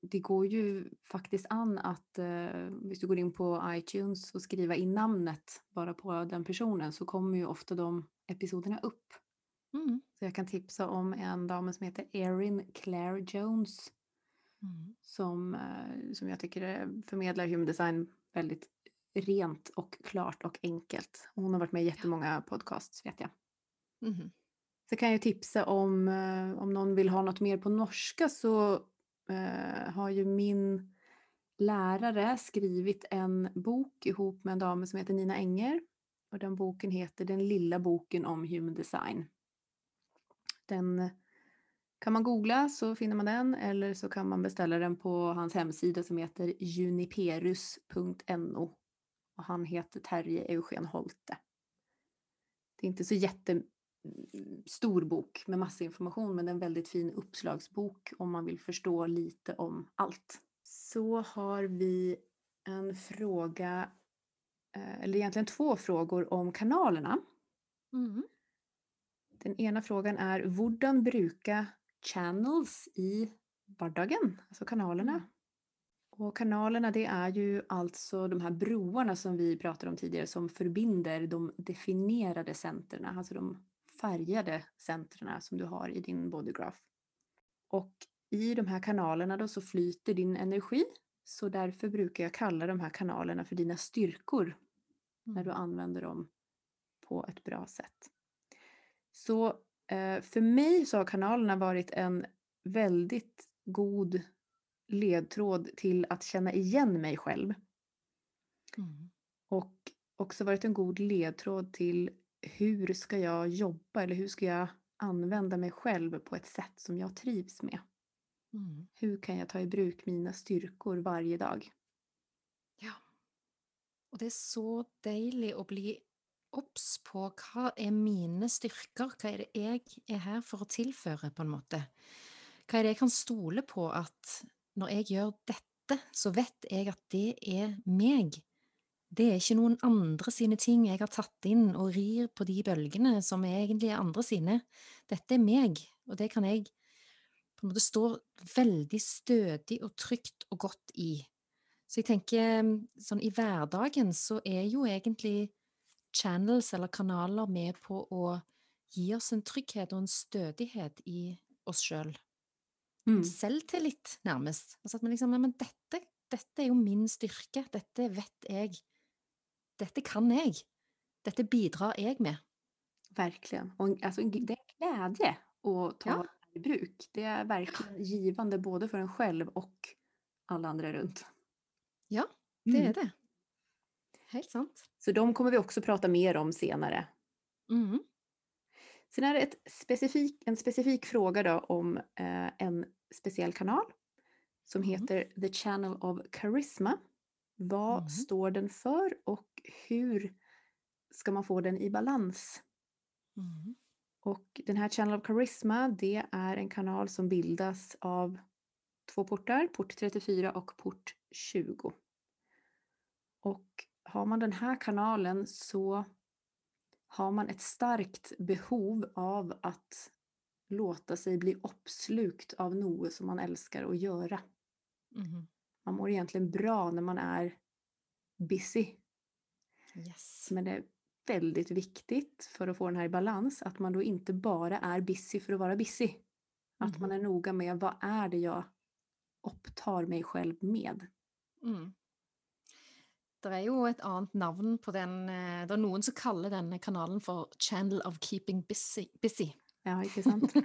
det går ju faktiskt an att eh, hvis du går in på iTunes och skriva in namnet bara på den personen så kommer ju ofta de episoderna upp. Mm. Så jag kan tipsa om en dam som heter Erin Claire Jones Mm. som, eh, som jag tycker eh, förmedlar human design väldigt rent och klart och enkelt. Hon har varit med i jättemånga podcasts vet jag. Mhm. Så kan jag tipsa om, eh, om någon vill ha något mer på norska så eh, har ju min lärare skrivit en bok ihop med en dam som heter Nina Enger. Och den boken heter Den lilla boken om human design. Den kan man googla så finner man den eller så kan man beställa den på hans hemsida som heter juniperus.no. Och han heter Terje Eugen Holte. Det är inte så jättestor bok med massa information men det är en väldigt fin uppslagsbok om man vill förstå lite om allt. Så har vi en fråga, eh, eller egentligen två frågor om kanalerna. Mm. Den ena frågan är, hvordan bruka channels i vardagen? Alltså kanalerna. Och kanalerna det är ju alltså de här broarna som vi pratade om tidigare som förbinder de definierade centrerna, alltså de färgade centrerna som du har i din bodygraph. Och i de här kanalerna då så flyter din energi så därför brukar jag kalla de här kanalerna för dina styrkor när du Mm. använder dem på ett bra sätt. Så eh, för mig så har kanalerna varit en väldigt god ledtråd till att känna igen mig själv Mm. och också varit en god ledtråd till hur ska jag jobba eller hur ska jag använda mig själv på ett sätt som jag trivs med. Mm. Hur kan jag ta i bruk mina styrkor varje dag? Ja. Og det er så deilig å bli obs på hva er mine styrker, hva er det jeg er her for å tilføre, på en måte. Hva er det jeg kan stole på at når jeg gjør dette, så vet jeg at det er meg. Det er ikke noen andre sine ting jeg har tatt inn og rir på de bølgene som egentlig er andre sine. Dette er meg, og det kan jeg på en måte stå veldig stødig og trygt og godt i. Så jeg tenker sånn i hverdagen så er jo egentlig channels eller kanaler med på å gi oss en trygghet og en stødighet i oss sjøl. Mm. Selvtillit, nærmest. Altså at man liksom, «Nei, men dette, dette er jo min styrke, dette vet jeg. Dette kan jeg. Dette bidrar jeg med. Verkligen. Och alltså, det är en glädje att ta Ja. i bruk. Det är verkligen givande både för en själv och alla andra runt. Ja, det Mm. er det. Helt sant. Så de kommer vi också prata mer om senare. Mhm. Sen är det ett specifik, en specifik fråga då om eh, en speciell kanal som Mm. heter The Channel of Charisma. Vad Mm. står den för och hur ska man få den i balans? Mm. Och den här Channel of Charisma, det är en kanal som bildas av två portar, port 34 och port 20. Och har man den här kanalen så har man ett starkt behov av att låta sig bli uppslukt av något som man älskar att göra. Mhm. Man mår egentligen bra när man är busy. Yes. Men det är väldigt viktigt för att få den här i balans att man då inte bara är busy för att vara busy. Att man Mhm. är noga med vad är det jag upptar mig själv med. Mm. Det er jo et annet navn på den eh, Det er noen som kaller denne kanalen for Channel of Keeping Busy. busy. Ja, inte sant?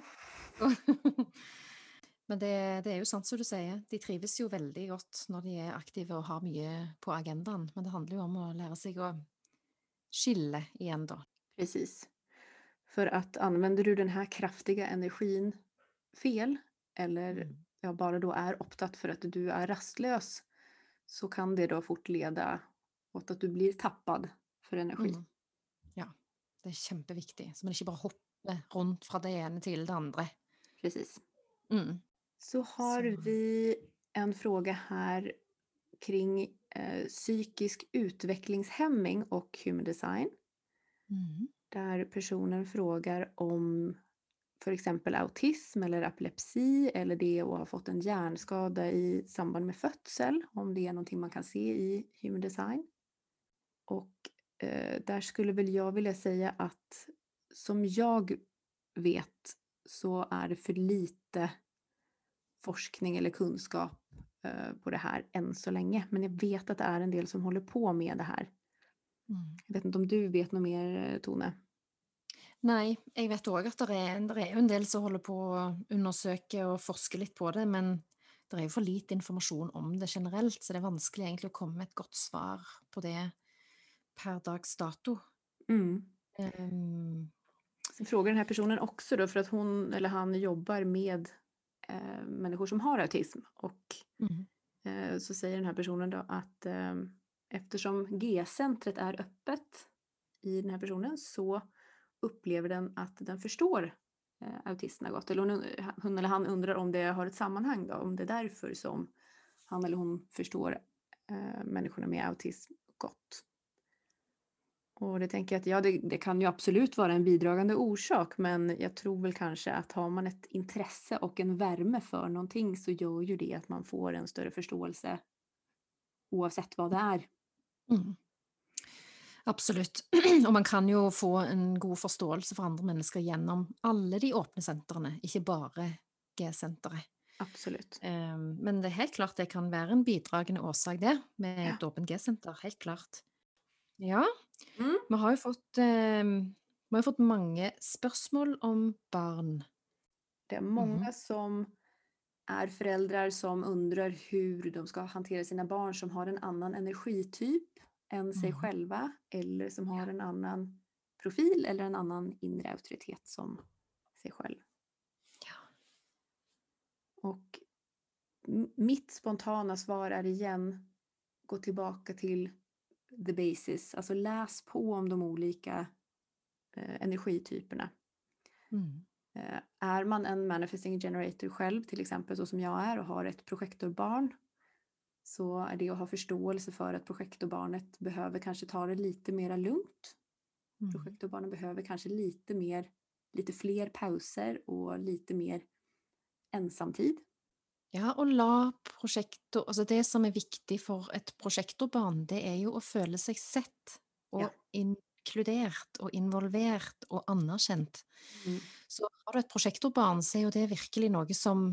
Men det, det er jo sant som du sier, de trives jo veldig godt når de er aktive og har mye på agendaen. Men det handler jo om å lære seg å skille igjen, da. Precis. För att använder du den här kraftiga energin fel eller Mm. ja, bara då är upptatt för att du är rastlös så kan det då fort leda åt att du blir tappad för energi. Mm. Ja, det er kjempeviktig. Så man ikke bare hopper rundt fra det ene til det andre. Precis. Mm. Så har Så- vi en fråga här kring eh, psykisk utvecklingshämning och human design. Mm. Där personen frågar om för exempel autism eller epilepsi eller det att ha fått en hjärnskada i samband med födsel, om det är någonting man kan se i human design. Och eh, där skulle väl jag vilja säga att som jag vet så är det för lite forskning eller kunskap eh, på det här än så länge. Men jag vet att det är en del som håller på med det här. Mm. Jag vet inte om du vet något mer eh, Tone? Nei, jeg vet òg at det er, det er en del som holder på å undersøke og forske litt på det, men det er jo for lite informasjon om det generelt, så det er vanskelig egentlig å komme med et godt svar på det per dags dato. Mm. Ehm, frågar den här personen också då för att hon eller han jobbar med eh, människor som har autism och mhm. eh, så säger den här personen då att eh, eftersom G-centret är öppet i den här personen så upplever den att den förstår eh, autismen gott. Eller hon, hon eller han undrar om det har ett sammanhang då, om det är därför som han eller hon förstår eh, människorna med autism gott. Och det tänker jag att ja, det, det kan ju absolut vara en bidragande orsak, men jag tror väl kanske att har man ett intresse och en värme för någonting så gör ju det att man får en större förståelse oavsett vad det är. Mm. Absolutt. Og man kan jo få en god forståelse for andre mennesker gjennom alle de åpne sentrene, ikke bare G-senteret. Absolut. Ehm, Men det er helt klart det kan være en bidragende årsak, det, med Ja. et åpent G-senter. Helt klart. Ja, Mm. vi har jo fått, vi har fått mange spørsmål om barn. Det är många Mhm. som är föräldrar som undrar hur de ska hantera sina barn som har en annan energityp än sig Mhm. själva eller som har en annan profil eller en annan inre auktoritet som sig själv. Ja. Och mitt spontana svar är igen gå tillbaka till the basis, alltså läs på om de olika eh, energityperna. Mm. Eh, Är man en manifesting generator själv, till exempel så som jag är och har ett projektorbarn, så är det att ha förståelse för att projektorbarnet behöver kanske ta det lite mera lugnt. Mm. Projektorbarnen behöver kanske lite mer, lite fler pauser och lite mer ensamtid. Ja, og la prosjektor Altså det som er viktig for et prosjektorbarn, det er jo å føle seg sett og Ja. inkludert og involvert og anerkjent. Mm. Så har du et prosjektorbarn, så er jo det virkelig noe som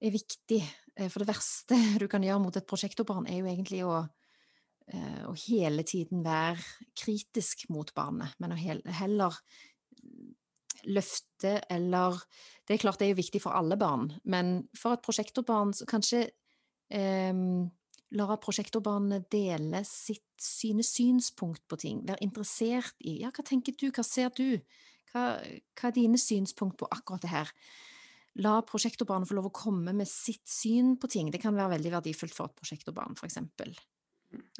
er viktig. Eh, For det verste du kan gjøre mot et prosjektorbarn, er jo egentlig å, eh, å hele tiden være kritisk mot barnet, men å hel- heller løfte eller Det er klart det er jo viktig for alle barn, men for et prosjektorbarn så kanskje eh, la prosjektorbarnet dele sitt, sine synspunkt på ting, være interessert i ja, hva tenker du, hva ser du, Hva, hva er dine synspunkt på akkurat det her? La prosjektorbarnet få lov å komme med sitt syn på ting. Det kan være veldig verdifullt for et prosjektorbarn, f.eks.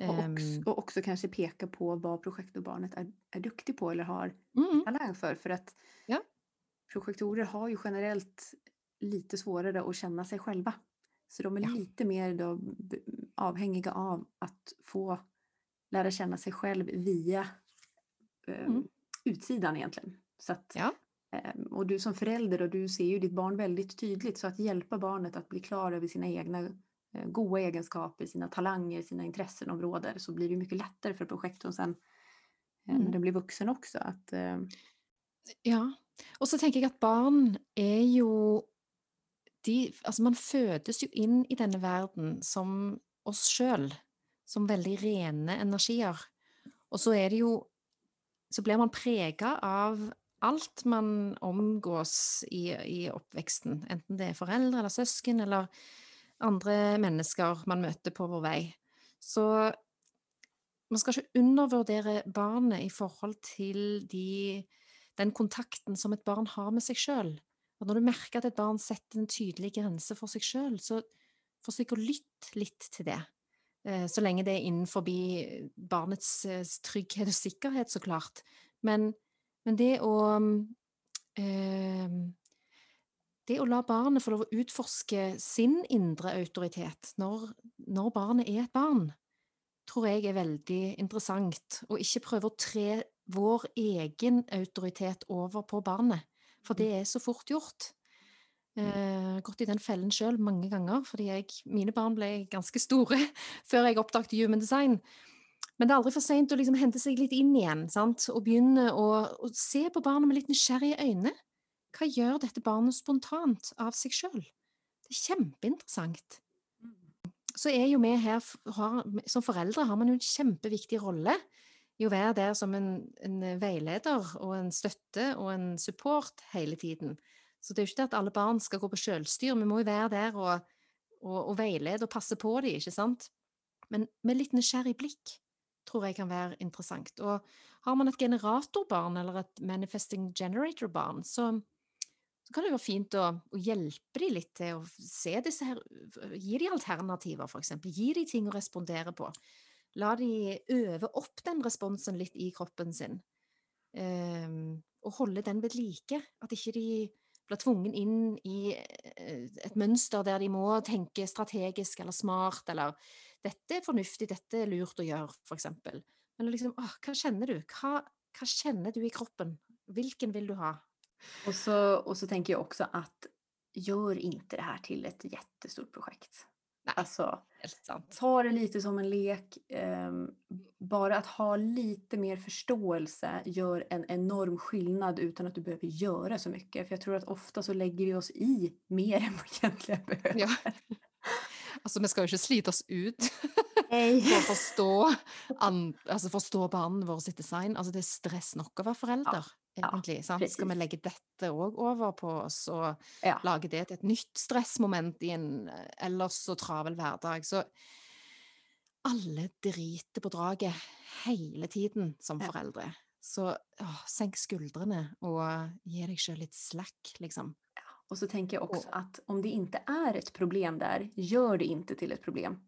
Och också, och också kanske peka på vad projektorbarnet är, är duktig på eller har Mm, talang för. För att Ja. projektorer har ju generellt lite svårare att känna sig själva. Så de är Ja. lite mer då avhängiga av att få lära känna sig själv via eh, Mm. utsidan egentligen. Så att, Ja. eh, och du som förälder och du ser ju ditt barn väldigt tydligt så att hjälpa barnet att bli klar över sina egna goda egenskaper, sina talanger, sina intressenområden så blir det ju mycket lättare för projektorn sen eh, när Mm. den blir vuxen också. Att, eh, Ja. Og så tenker jeg at barn er jo de, altså Man fødes jo inn i denne verden som oss sjøl, som veldig rene energier. Og så er det jo Så blir man prega av alt man omgås i, i oppveksten. Enten det er foreldre eller søsken eller andre mennesker man møter på vår vei. Så man skal ikke undervurdere barnet i forhold til de den kontakten som et barn har med seg sjøl. Når du merker at et barn setter en tydelig grense for seg sjøl, så forsøk å lytte litt til det. Eh, så lenge det er innenfor eh, barnets eh, trygghet og sikkerhet, så klart. Men, men det å øh, det å la barnet få lov å utforske sin indre autoritet når, når barnet er et barn, tror jeg er veldig interessant. Og ikke prøve å tre vår egen autoritet over på barnet, for det er så fort gjort. Eh, gått i den fellen sjøl mange ganger, fordi jeg, mine barn ble ganske store før jeg oppdaget human design. Men det er aldri for seint å liksom hente seg litt inn igjen sant? og begynne å, å se på barnet med litt nysgjerrige øyne. Hva gjør dette barnet spontant av seg sjøl? Det er kjempeinteressant. Så er jo vi her har, Som foreldre har man jo en kjempeviktig rolle i å være der som en, en veileder og en støtte og en support hele tiden. Så det er jo ikke det at alle barn skal gå på selvstyr, vi må jo være der og, og, og veilede og passe på dem, ikke sant? Men med litt nysgjerrig blikk tror jeg kan være interessant. Og har man et generatorbarn eller et manifesting generator-barn, så, så kan det være fint å, å hjelpe dem litt til å se disse her Gi dem alternativer, f.eks. Gi dem ting å respondere på. La dem øve opp den responsen litt i kroppen sin. Um, ehm, og holde den ved like. At ikke de blir tvungen inn i eh, eh, et mønster der de må tenke strategisk eller smart, eller 'dette er fornuftig, dette er lurt å gjøre', f.eks. Men liksom, åh, hva kjenner du? Hva, hva kjenner du i kroppen? Hvilken vil du ha? Och så, och så tänker jag också att gör inte det här till ett jättestort projekt. Nej. Alltså, ta det lite som en lek. ehm, bara att ha lite mer förståelse gör en enorm skillnad utan att du behöver göra så mycket. För jag tror att ofta så lägger vi oss i mer än vad vi egentligen behöver. Ja. Altså, vi skal jo ikke slite oss ut Nej. for å forstå, an, altså forstå barnet vårt sitt design. Altså, det er stress nok å være forelder, ja, egentlig. sant? Skal vi legge dette òg over på oss, og Ja. lage det til et nytt stressmoment i en eh, ellers så travel hverdag? Så alle driter på draget hele tiden som Ja. foreldre. Så åh, senk skuldrene og gi deg sjøl litt slack, liksom. Och så tänker jag också att om det inte är ett problem där, gör det inte till ett problem.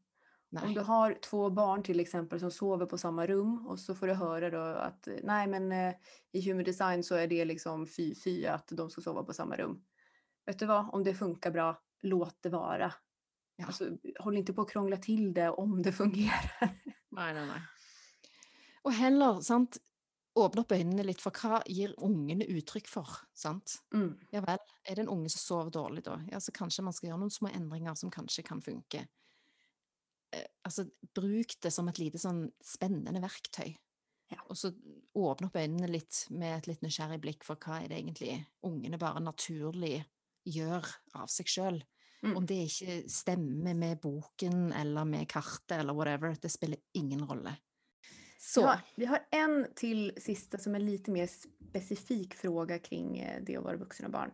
Om Nei. du har två barn till exempel som sover på samma rum och så får du höra då att nej men eh, i human design så är det liksom fy fy att de ska sova på samma rum. Vet du vad, om det funkar bra, låt det vara. Ja. Alltså, håll inte på att krångla till det om det fungerar. Nei, nei, nei. Og heller, sant, åpne opp øynene litt for hva gir ungene uttrykk for, sant? Mm. Ja vel, er det en unge som sover dårlig da? Ja, så kanskje man skal gjøre noen små endringer som kanskje kan funke. Eh, altså, bruk det som et lite sånn spennende verktøy. Ja. Og så åpne opp øynene litt med et litt nysgjerrig blikk for hva er det egentlig ungene bare naturlig gjør av seg sjøl. Mm. Om det ikke stemmer med boken eller med kartet eller whatever, det spiller ingen rolle. Så, Vi, har, vi har en till sista som är lite mer specifik fråga kring eh, det att vara vuxen och barn.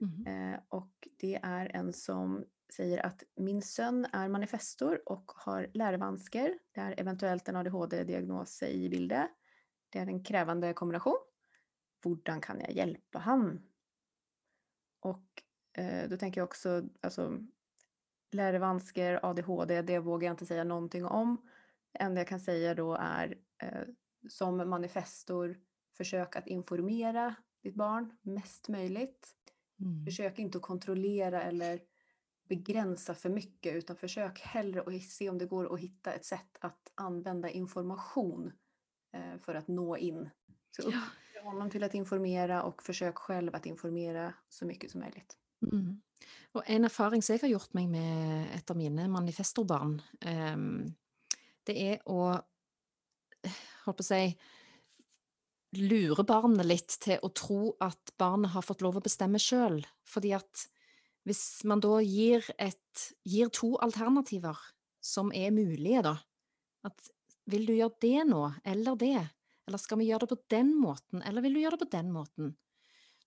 mhm. Eh, och det är en som säger att min son är manifestor och har lärovansker. Det är eventuellt en ADHD-diagnos i bilden. Det är en krävande kombination. Hvordan kan jag hjälpa han? Och eh, då tänker jag också, alltså lärevansker, ADHD, det vågar jag inte säga någonting om. Det enda jag kan säga då är eh, som manifestor, försök att informera ditt barn mest möjligt. Mm. Försök inte att kontrollera eller begränsa för mycket utan försök hellre att se om det går att hitta ett sätt att använda information eh, för att nå in. Så Ja. uppmuntra honom till att informera och försök själv att informera så mycket som möjligt. Mm. Og en erfaring som jeg har gjort meg med et av mine manifestorbarn, ehm, det er å holdt på å si lure barnet litt til å tro at barnet har fått lov å bestemme sjøl. Fordi at hvis man da gir, et, gir to alternativer som er mulige, da At vil du gjøre det nå, eller det? Eller skal vi gjøre det på den måten, eller vil du gjøre det på den måten?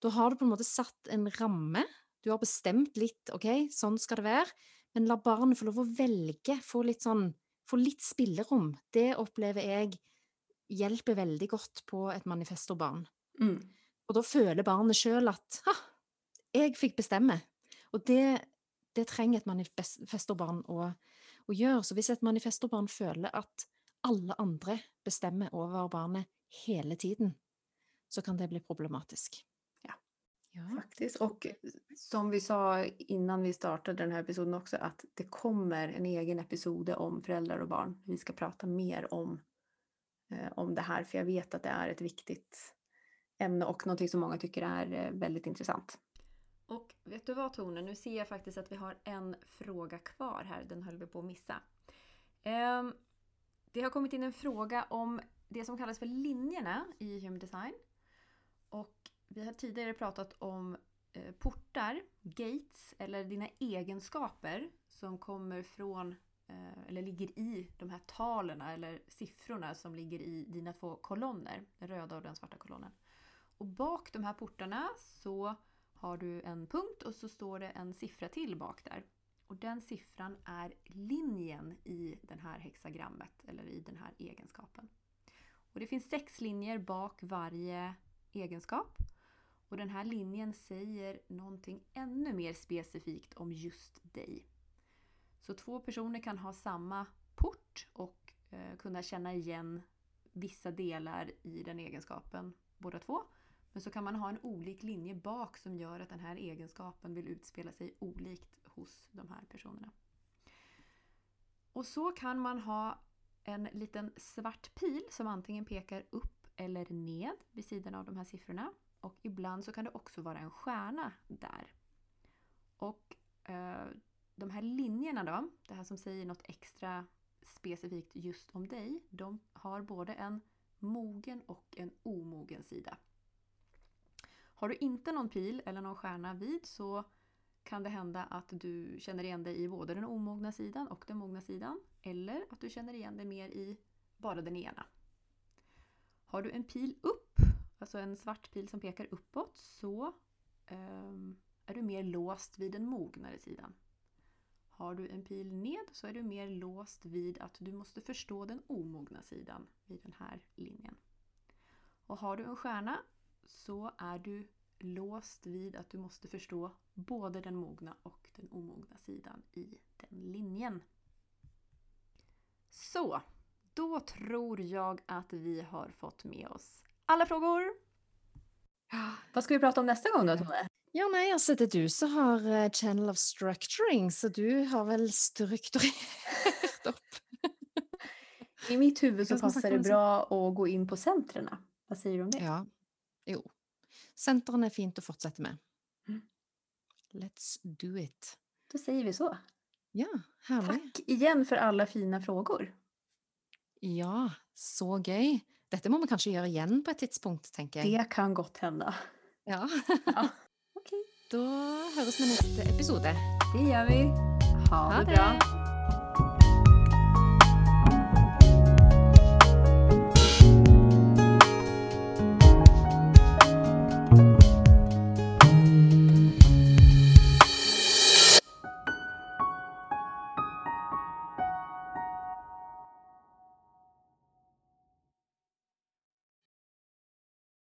Da har du på en måte satt en ramme. Du har bestemt litt, OK, sånn skal det være. Men la barnet få lov å velge, få litt sånn Få litt spillerom. Det opplever jeg hjelper veldig godt på et manifestorbarn. Mm. Og da føler barnet sjøl at ha, jeg fikk bestemme. Og det, det trenger et manifestorbarn å, å gjøre. Så hvis et manifestorbarn føler at alle andre bestemmer over barnet hele tiden, så kan det bli problematisk. Ja. Ja. Faktiskt. Och som vi sa innan vi startade den här episoden också att det kommer en egen episode om föräldrar och barn. Vi ska prata mer om, eh, om det här för jag vet att det är ett viktigt ämne och någonting som många tycker är eh, väldigt intressant. Och vet du vad Tone, nu ser jag faktiskt att vi har en fråga kvar här, den höll vi på att missa. Ehm, det har kommit in en fråga om det som kallas för linjerna i Human Design. Och vi har tidigare pratat om eh, portar, gates eller dina egenskaper som kommer från eh, eller ligger i de här talen eller siffrorna som ligger i dina två kolonner, den röda och den svarta kolonnen. Och bak de här portarna så har du en punkt och så står det en siffra till bak där. Och den siffran är linjen i det här hexagrammet eller i den här egenskapen. Och det finns sex linjer bak varje egenskap. Och den här linjen säger någonting ännu mer specifikt om just dig. Så två personer kan ha samma port och eh, kunna känna igen vissa delar i den egenskapen båda två. Men så kan man ha en olik linje bak som gör att den här egenskapen vill utspela sig olikt hos de här personerna. Och så kan man ha en liten svart pil som antingen pekar upp eller ned vid sidan av de här siffrorna. Och ibland så kan det också vara en stjärna där. Och eh, de här linjerna då, det här som säger något extra specifikt just om dig, de har både en mogen och en omogen sida. Har du inte någon pil eller någon stjärna vid så kan det hända att du känner igen dig i både den omogna sidan och den mogna sidan. Eller att du känner igen dig mer i bara den ena. Har du en pil upp, alltså en svart pil som pekar uppåt, så um, är du mer låst vid den mognare sidan. Har du en pil ned så är du mer låst vid att du måste förstå den omogna sidan vid den här linjen. Och har du en stjärna så är du låst vid att du måste förstå både den mogna och den omogna sidan i den linjen. Så, då tror jag att vi har fått med oss alla frågor. Vad ska vi prata om nästa gång då Tone? Ja, nei, altså det er du som har eh, Channel of Structuring, så du har väl strukturert upp. I mitt huvud så Jag passar det bra att gå in på centrerna. Vad säger du om det? Ja, jo. Sentrene er fint å fortsette med. Mm. Let's do it. Då säger vi så. Ja, herlig. Tack igen för alla fina frågor. Ja, så gøy. Dette må vi kanskje gjøre igjen på et tidspunkt, tenker jeg. Det kan gott hända. Ja. Ja. Okej, Da høres vi neste episode. det gör vi. Ha, Ha det bra.